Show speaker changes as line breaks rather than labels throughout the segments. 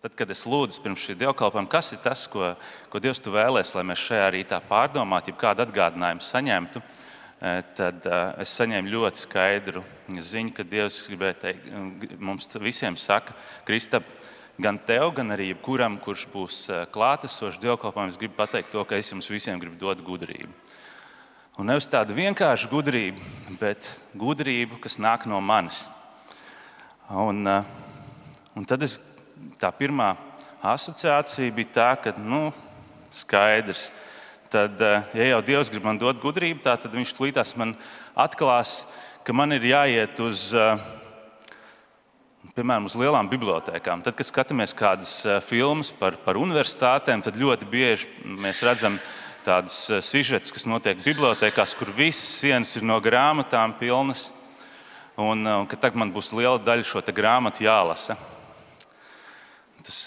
Tad, kad es lūdzu pirms šī dievkalpojuma, kas ir tas, ko, ko Dievs vēlēs, lai mēs šajā rītā pārdomātu, ja kādu atgādinājumu saņemtu, eh, tad eh, es saņēmu ļoti skaidru ziņu, ka Dievs gribēja teikt, mums visiem saka, Kristap, gan tev, gan arī jebkuram, kurš būs eh, klātesošs dievkalpojumā, es gribu pateikt to, ka es jums visiem gribu dot gudrību. Un nevis tādu vienkāršu gudrību, bet gudrību, kas nāk no manis. Un, un tad es tā pirmā asociācija bija tā, ka, nu, skaidrs, tad, eh, ja jau Dievs grib man dot gudrību, tā, tad viņš tūlītās man atklās, ka man ir jāiet uz, eh, piemēram, uz lielām bibliotekām. Tad, kad skatāmies kādas eh, filmas par, par universitātēm, tad ļoti bieži mēs redzam tādas sižetes, kas notiek bibliotekās, kur visas sienas ir no grāmatām pilnas. Un, un ka tagad man būs liela daļa šo grāmatu jālasa. Tas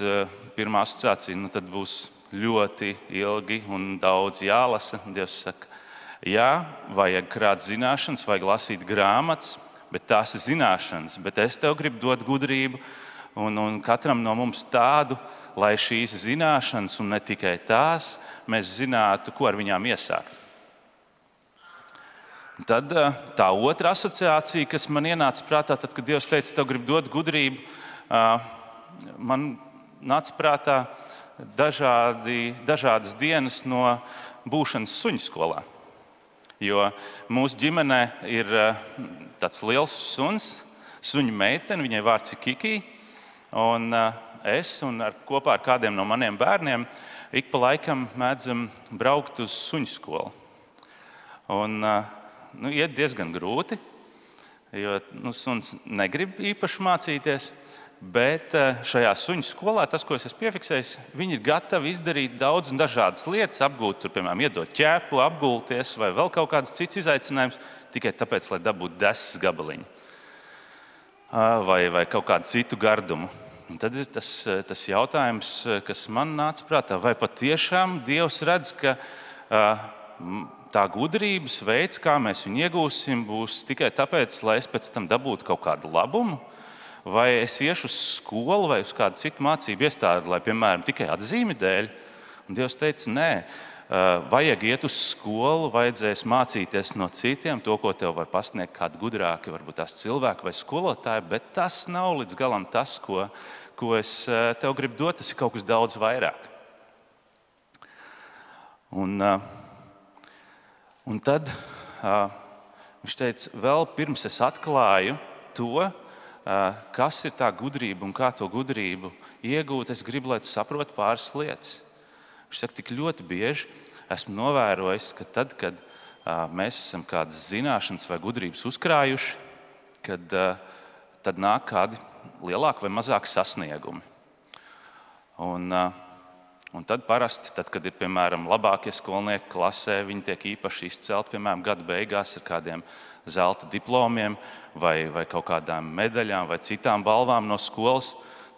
pirmā asociācija nu, būs ļoti ilgi un daudz jālasa. Dievs saka, jā, vajag krāt zināšanas, vajag lasīt grāmatas, bet tās ir zināšanas. Bet es tev gribu dot gudrību un, un katram no mums tādu, lai šīs zināšanas, un ne tikai tās, mēs zinātu, ko ar viņām iesākt. Tad tā otra asociācija, kas man ienāca prātā, tad, kad Dievs teica, tev grib dot gudrību, uh, man nāca prātā dažādi, dažādas dienas no būšanas suņu skolā. Jo mūsu ģimenē ir eh, tāds liels suns, suņu meitene, viņai vārds ir Kiki. Un eh, es un ar, kopā ar kādiem no maniem bērniem ik pa laikam mēdzam braukt uz suņu skolu. Un, eh, nu, iet diezgan grūti, jo nu, suns negrib īpaši mācīties. Bet eh, šajā suņu skolā tas, ko es esmu piefiksējis, viņi ir gatavi izdarīt daudz un dažādas lietas, apgūt, tur, piemēram, iedot ķēpu, apgulties vai vēl kaut kādas citas izaicinājumus, tikai tāpēc, lai dabūtu desmit gabaliņu vai, vai kaut kādu citu gardumu. Un tad ir tas, eh, tas jautājums, eh, kas man nāca prātā, vai patiešām Dievs redz, ka tā gudrības veids, kā mēs viņu iegūsim, būs tikai tāpēc, lai es pēc tam dabūtu kaut kādu labumu vai es iešu uz skolu vai uz kādu citu mācību iestādi, lai, piemēram, tikai atzīmi dēļ. Un Dievs teica, nē, vajag iet uz skolu, vajadzēs mācīties no citiem to, ko tev var pasniegt kādi gudrāki, varbūt tās cilvēki vai skolotāji, bet tas nav līdz galam tas, ko, ko es tev gribu dot. Tas ir kaut kas daudz vairāk. Un, un tad viņš teica, vēl pirms es atklāju to, kas ir tā gudrība un kā to gudrību iegūt, es gribu, lai tu saproti pāris lietas. Viņš saka, tik ļoti bieži esmu novērojis, ka tad, kad mēs esam kādas zināšanas vai gudrības uzkrājuši, kad, tad nāk kādi lielāki vai mazāki sasniegumi. Un, un tad parasti, tad, kad ir piemēram labākie skolnieki klasē, viņi tiek īpaši izcelti piemēram gada beigās ar kādiem zelta diplomiem vai, vai kaut kādām medaļām vai citām balvām no skolas,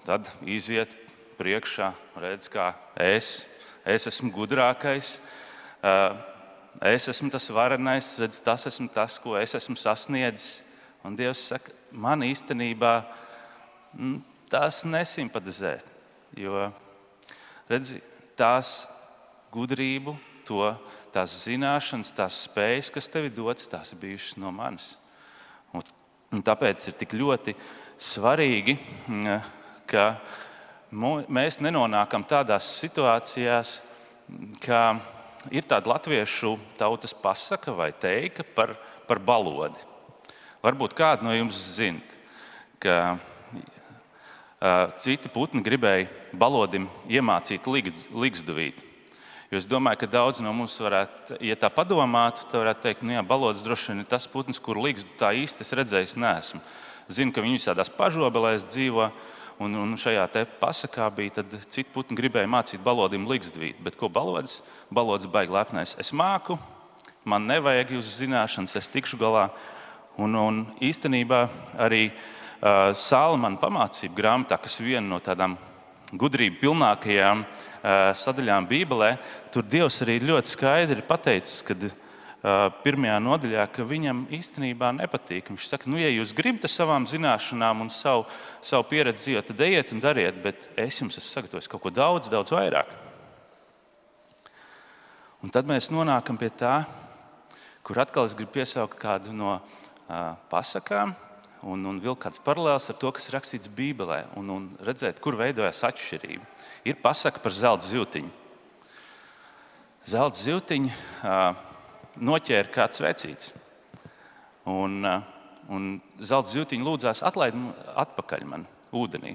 tad iziet priekšā, redz, kā es, es esmu gudrākais. Es esmu tas varenais, redz, tas esmu tas, ko es esmu sasniedzis. Un Dievs saka, man īstenībā mm, tas nesimpatizē. Jo redzi, tās gudrību, to, tās zināšanas, tās spējas, kas tev ir dotas, tās ir bijušas no manis. Un Un tāpēc ir tik ļoti svarīgi, mm, ka mēs nenonākam tādās situācijās, kā ir tāda latviešu tautas pasaka vai teika par, par balodi. Varbūt kādi no jums zinat, ka citi putni gribēja balodim iemācīt ligzduvīt. Jo es domāju, ka daudz no mums varētu, ja tā padomātu, tad varētu teikt, ka nu, balods droši vien ir tas putns, kur līgas tā īsti es redzējis, nesmu. Zinu, ka viņi visādās pažobelēs dzīvo. Un, un šajā pasakā bija, citi putni gribēja mācīt balodim līgstvīt. Bet ko balods? Balods baigi lepnais. Es māku, man nevajag jūsu zināšanas, es tikšu galā. Un, un īstenībā arī uh, Sālamana pamācību grāmatā, kas viena no tādām gudrību pilnākajām sadaļām Bībelē, tur Dievs arī ļoti skaidri pateicis, ka pirmajā nodaļā, ka viņam īstenībā nepatīk. Viņš saka, nu, ja jūs gribat ar savām zināšanām un savu, savu pieredzi dzīvot, tad ejiet un dariet, bet es jums esmu sagatavojis kaut ko daudz, daudz vairāk. Un tad mēs nonākam pie tā, kur atkal es gribu piesaukt kādu no uh, pasakām un, un vilkt kādas paralēlas ar to, kas rakstīts Bībelē, un, un redzēt, kur veidojas atšķirība. Ir pasaka par zelta zīltiņu. Zelta zīltiņu uh, noķēra kāds vecīts. Un, un zelta zīltiņa lūdzās atlaid atpakaļ man ūdenī.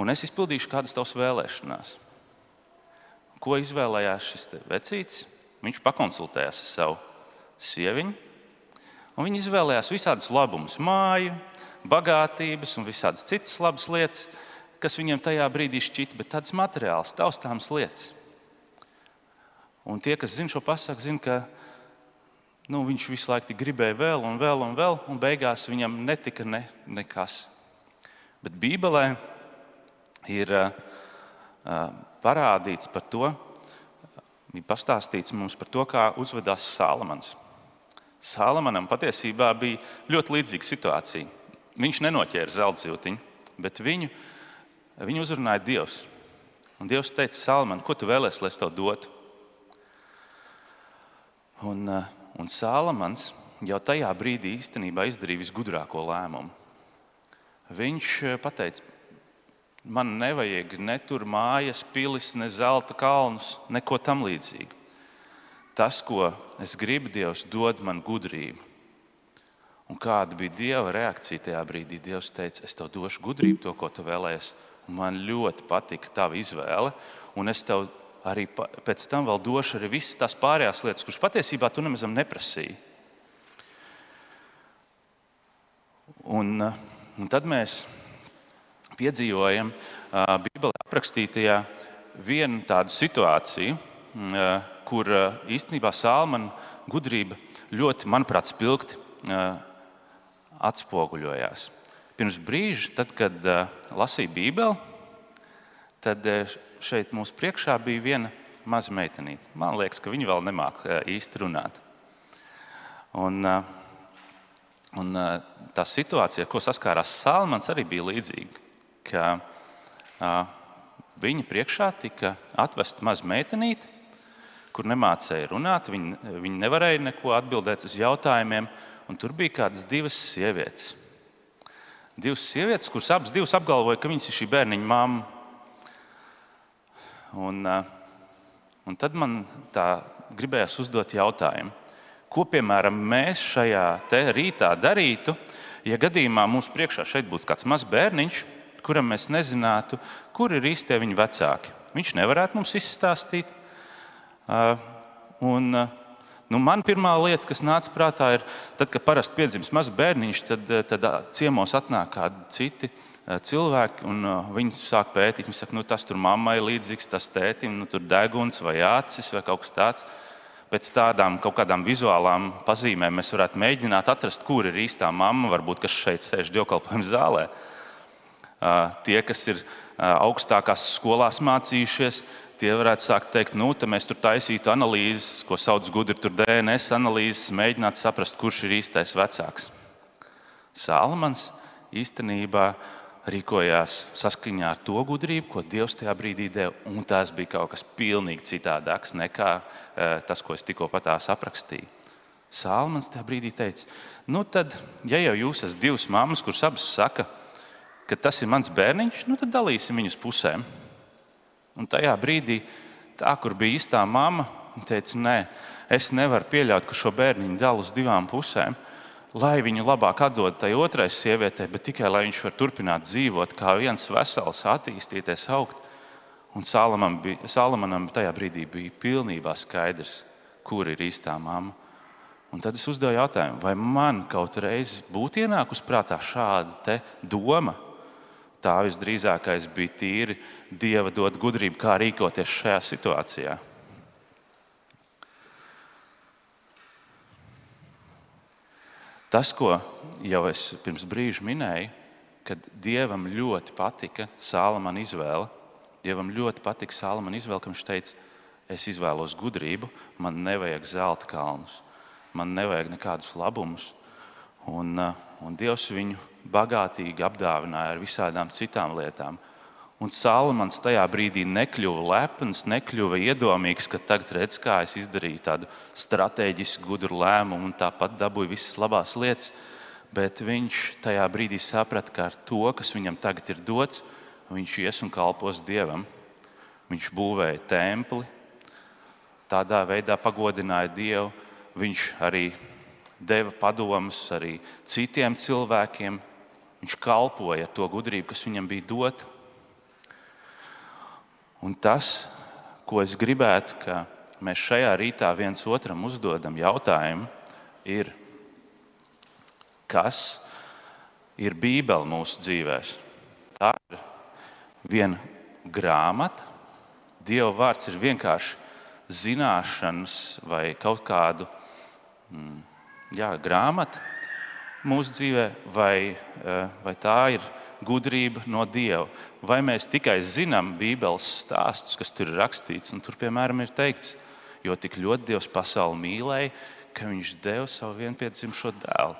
Un es izpildīšu kādas tavas vēlēšanās. Ko izvēlējās šis vecītis? Viņš pakonsultējās ar savu sieviņu, un viņi izvēlējās visādus labumus, māju, bagātības un visādas citas labas lietas, kas viņiem tajā brīdī šķita, bet tādas materiālas, taustāmas lietas. Un tie, kas zina šo pasaku, zina, ka nu, viņš visu laiku gribēja vēl un vēl un vēl, un beigās viņam netika ne, nekas. Bet Bībelē ir uh, parādīts par to, ir pastāstīts mums par to, kā uzvedās Salamans. Salamanam patiesībā bija ļoti līdzīga situācija. Viņš nenoķēra zelta zīltiņu, bet viņu Viņu uzrunāja Dievs. Un Dievs teica, Salman, ko tu vēlēsies, lai es tev dotu? Un, eh, un Salamans jau tajā brīdī īstenībā izdarīja visgudrāko lēmumu. Viņš eh, teica, man nevajag ne tur mājas, pilis, ne zelta kalnus, neko tam līdzīgu. Tas, ko es gribu, Dievs dod man gudrību. Un kāda bija Dieva reakcija tajā brīdī? Dievs teica, es tev došu gudrību, to, ko tu vēlējies Man ļoti patika tava izvēle, un es tev arī pēc tam vēl došu arī visas tās pārējās lietas, kuras patiesībā tu nemaz neprasīji. Un, un tad mēs piedzīvojam uh, Bībelē aprakstītajā vienu tādu situāciju, uh, kur uh, īstenībā Sālmana gudrība ļoti, manuprāt, spilgti uh, atspoguļojās. Pirms brīža, tad, kad uh, lasīju Bībeli, tad šeit mums priekšā bija viena maza meitenīte. Man liekas, ka viņa vēl nemāca īsti runāt. Un, un, tā situācija, ar ko saskārās Salmans, arī bija līdzīga. Ka, viņa priekšā tika atvesta maza meitenīte, kur nemācīja runāt. Viņa, viņa nevarēja neko atbildēt uz jautājumiem, tur bija kādas divas sievietes divas sievietes, kuras abas divas apgalvoja, ka viņas ir šī bērniņa mamma. Un, eh, un tad man tā gribējās uzdot jautājumu, ko piemēram mēs šajā rītā darītu, ja gadījumā mums priekšā šeit būtu kāds mazs bērniņš, kuram mēs nezinātu, kur ir īstie viņa vecāki. Viņš nevarētu mums izstāstīt. Eh, un, uh, Nu, man pirmā lieta, kas nāca prātā, ir, tad, kad parasti piedzimst mazs bērniņš, tad, eh, tad ciemos atnāk kādi citi eh, cilvēki, un viņi sāk pētīt. Viņi saka, nu, tas tur mammai līdzīgs, tas tētim, nu, tur deguns vai acis vai kaut kas tāds. Pēc tādām kaut kādām vizuālām pazīmēm mēs varētu mēģināt atrast, kur ir īstā mamma, varbūt kas šeit sēž dievkalpojuma zālē. Tie, kas ir augstākās skolās mācījušies, tie varētu sākt teikt, nu, tā mēs tur taisītu analīzes, ko sauc gudri, DNS analīzes, mēģināt saprast, kurš ir īstais vecāks. Salmans īstenībā rīkojās saskaņā ar to gudrību, ko Dievs tajā brīdī deva, un tas bija kaut kas pilnīgi citādāks nekā eh, tas, ko es tikko patās aprakstīju. Salmans tajā brīdī teica, nu tad, ja jau jūs esat divas mammas, kuras abas saka, ka tas ir mans bērniņš, nu tad dalīsim viņus pusēm. Un tajā brīdī, tā, kur bija īstā mamma, teica, nē, es nevaru pieļaut, ka šo bērniņu dala uz divām pusēm. Lai viņu labāk atdod tai otrai sievietei, bet tikai lai viņš var turpināt dzīvot kā viens vesels, attīstīties, augt. Un Salamanam, bija, Salamanam tajā brīdī bija pilnībā skaidrs, kur ir īstā mamma. Un tad es uzdevu jautājumu, vai man kaut reiz būtu ienākusi prātā šāda doma, tā visdrīzākais bija tīri Dieva dot gudrību, kā rīkoties šajā situācijā. Tas, ko jau es pirms brīža minēju, kad Dievam ļoti patika Sālamana izvēle. Dievam ļoti patika Sālamana izvēle, ka viņš teica, es izvēlos gudrību, man nevajag zelta kalnus. man nevajag nekādus labumus. Un, un Dievs viņu bagātīgi apdāvināja ar visādām citām lietām. Un Salamans tajā brīdī nekļuva lepns, nekļuva iedomīgs, ka tagad redz, kā es izdarīju tādu strateģisku, gudru lēmumu un tāpat dabūju visas labās lietas. Bet viņš tajā brīdī saprata, ka ar to, kas viņam tagad ir dots, viņš ies un kalpos Dievam. Viņš būvēja templi, tādā veidā pagodināja Dievu. Viņš arī deva padomus arī citiem cilvēkiem. Viņš kalpoja to gudrību, kas viņam bija dota. Un tas, ko es gribētu, ka mēs šajā rītā viens otram uzdodam jautājumu, ir, kas ir Bībele mūsu dzīvēm. Tā ir viena grāmata. Dieva vārds ir vienkārši zināšanas vai kaut kādu mm, jā, grāmatu mūsu dzīvē, vai, eh, vai tā ir gudrība no Dieva. Vai mēs tikai zinām Bībeles stāstus, kas tur ir rakstīts, un tur, piemēram, ir teikts, jo tik ļoti Dievs pasauli mīlēja, ka Viņš deva savu vienpiedzimušo dēlu.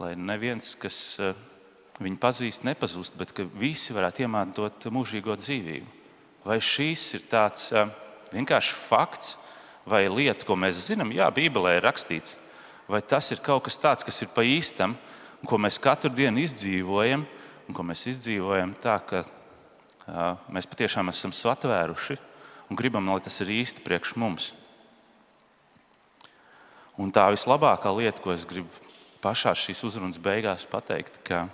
Lai neviens, kas eh, viņu pazīst, nepazūst, bet ka visi varētu iemantot mūžīgo dzīvību. Vai šīs ir tāds eh, vienkārši fakts vai lieta, ko mēs zinām? Jā, Bībelē ir rakstīts, vai tas ir kaut kas tāds, kas ir pa īstam, ko mēs katru dienu izdzīvojam un ko mēs izdzīvojam tā, ka uh, mēs patiešām esam satvēruši un gribam, lai tas ir īsti priekš mums. Un tā vislabākā lieta, ko es gribu pašā šīs uzrunas beigās pateikt, ka,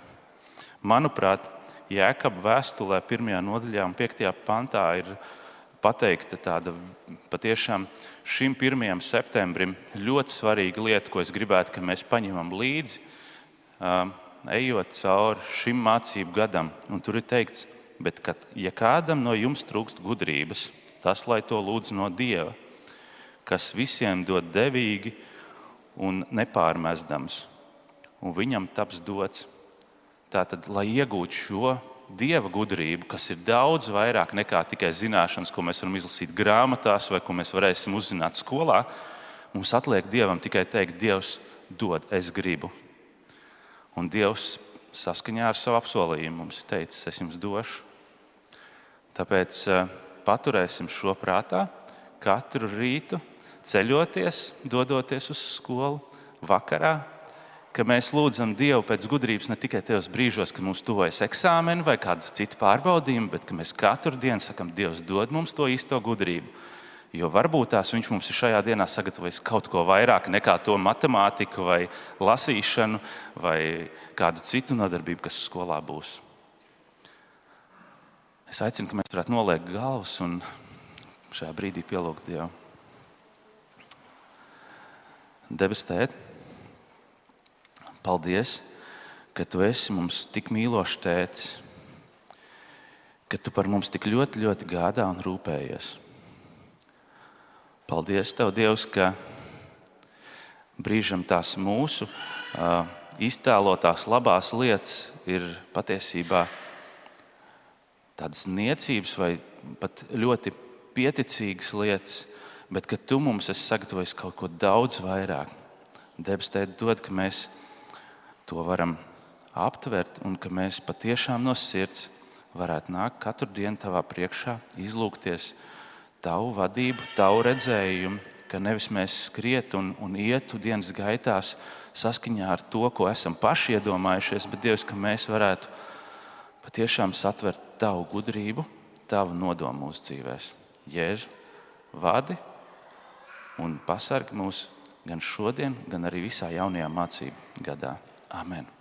manuprāt, Jēkabā vēstulē, 1. nodaļā un 5. pantā ir pateikta tāda patiešām šim 1. septembrim ļoti svarīga lieta, ko es gribētu, ka mēs paņemam līdzi ejot cauri šim mācību gadam, un tur ir teikts, bet, kad, ja kādam no jums trūkst gudrības, tas lai to lūdz no Dieva, kas visiem dod devīgi un nepārmestams, un viņam taps dots. Tātad, lai iegūtu šo dieva gudrību, kas ir daudz vairāk nekā tikai zināšanas, ko mēs varam izlasīt grāmatās vai ko mēs varēsim uzzināt skolā, mums atliek dievam tikai teikt, Dievs, dod, es gribu. Un Dievs saskaņā ar savu apsolījumu mums ir teicis, es jums došu. Tāpēc eh, paturēsim šo prātā katru rītu, ceļoties, dodoties uz skolu, vakarā, ka mēs lūdzam Dievu pēc gudrības ne tikai tajos brīžos, kad mums tuvojas eksāmeni vai kāda cita pārbaudījuma, bet ka mēs katru dienu sakam, Dievs dod mums to īsto gudrību Jo varbūt tās viņš mums ir šajā dienā sagatavojis kaut ko vairāk nekā to matemātiku, vai lasīšanu, vai kādu citu nodarbību, kas skolā būs. Es aicinu, ka mēs varētu noliekt galvas un šajā brīdī pielūgt Dievu. Debes tēt, paldies, ka tu esi mums tik mīlošs tēvs, ka tu par mums tik ļoti, ļoti gādā un rūpējies. Paldies, Tev, Dievs, ka brīžam tās mūsu uh, iztēlotās labās lietas ir patiesībā tādas niecības vai pat ļoti pieticīgas lietas, bet ka Tu mums esi sagatavojis kaut ko daudz vairāk. Debes Tēd dod, ka mēs to varam aptvert un ka mēs patiešām no sirds varētu nākt katru dienu Tavā priekšā, izlūgties tavu vadību, tavu redzējumu, ka nevis mēs skrietu un, un ietu dienas gaitās saskaņā ar to, ko esam paši iedomājušies, bet Dievs, ka mēs varētu patiešām satvert tavu gudrību, tavu nodomu mūsu dzīvēm. Jēzu, vadi un pasargi mūs gan šodien, gan arī visā jaunajā mācību gadā. Amen!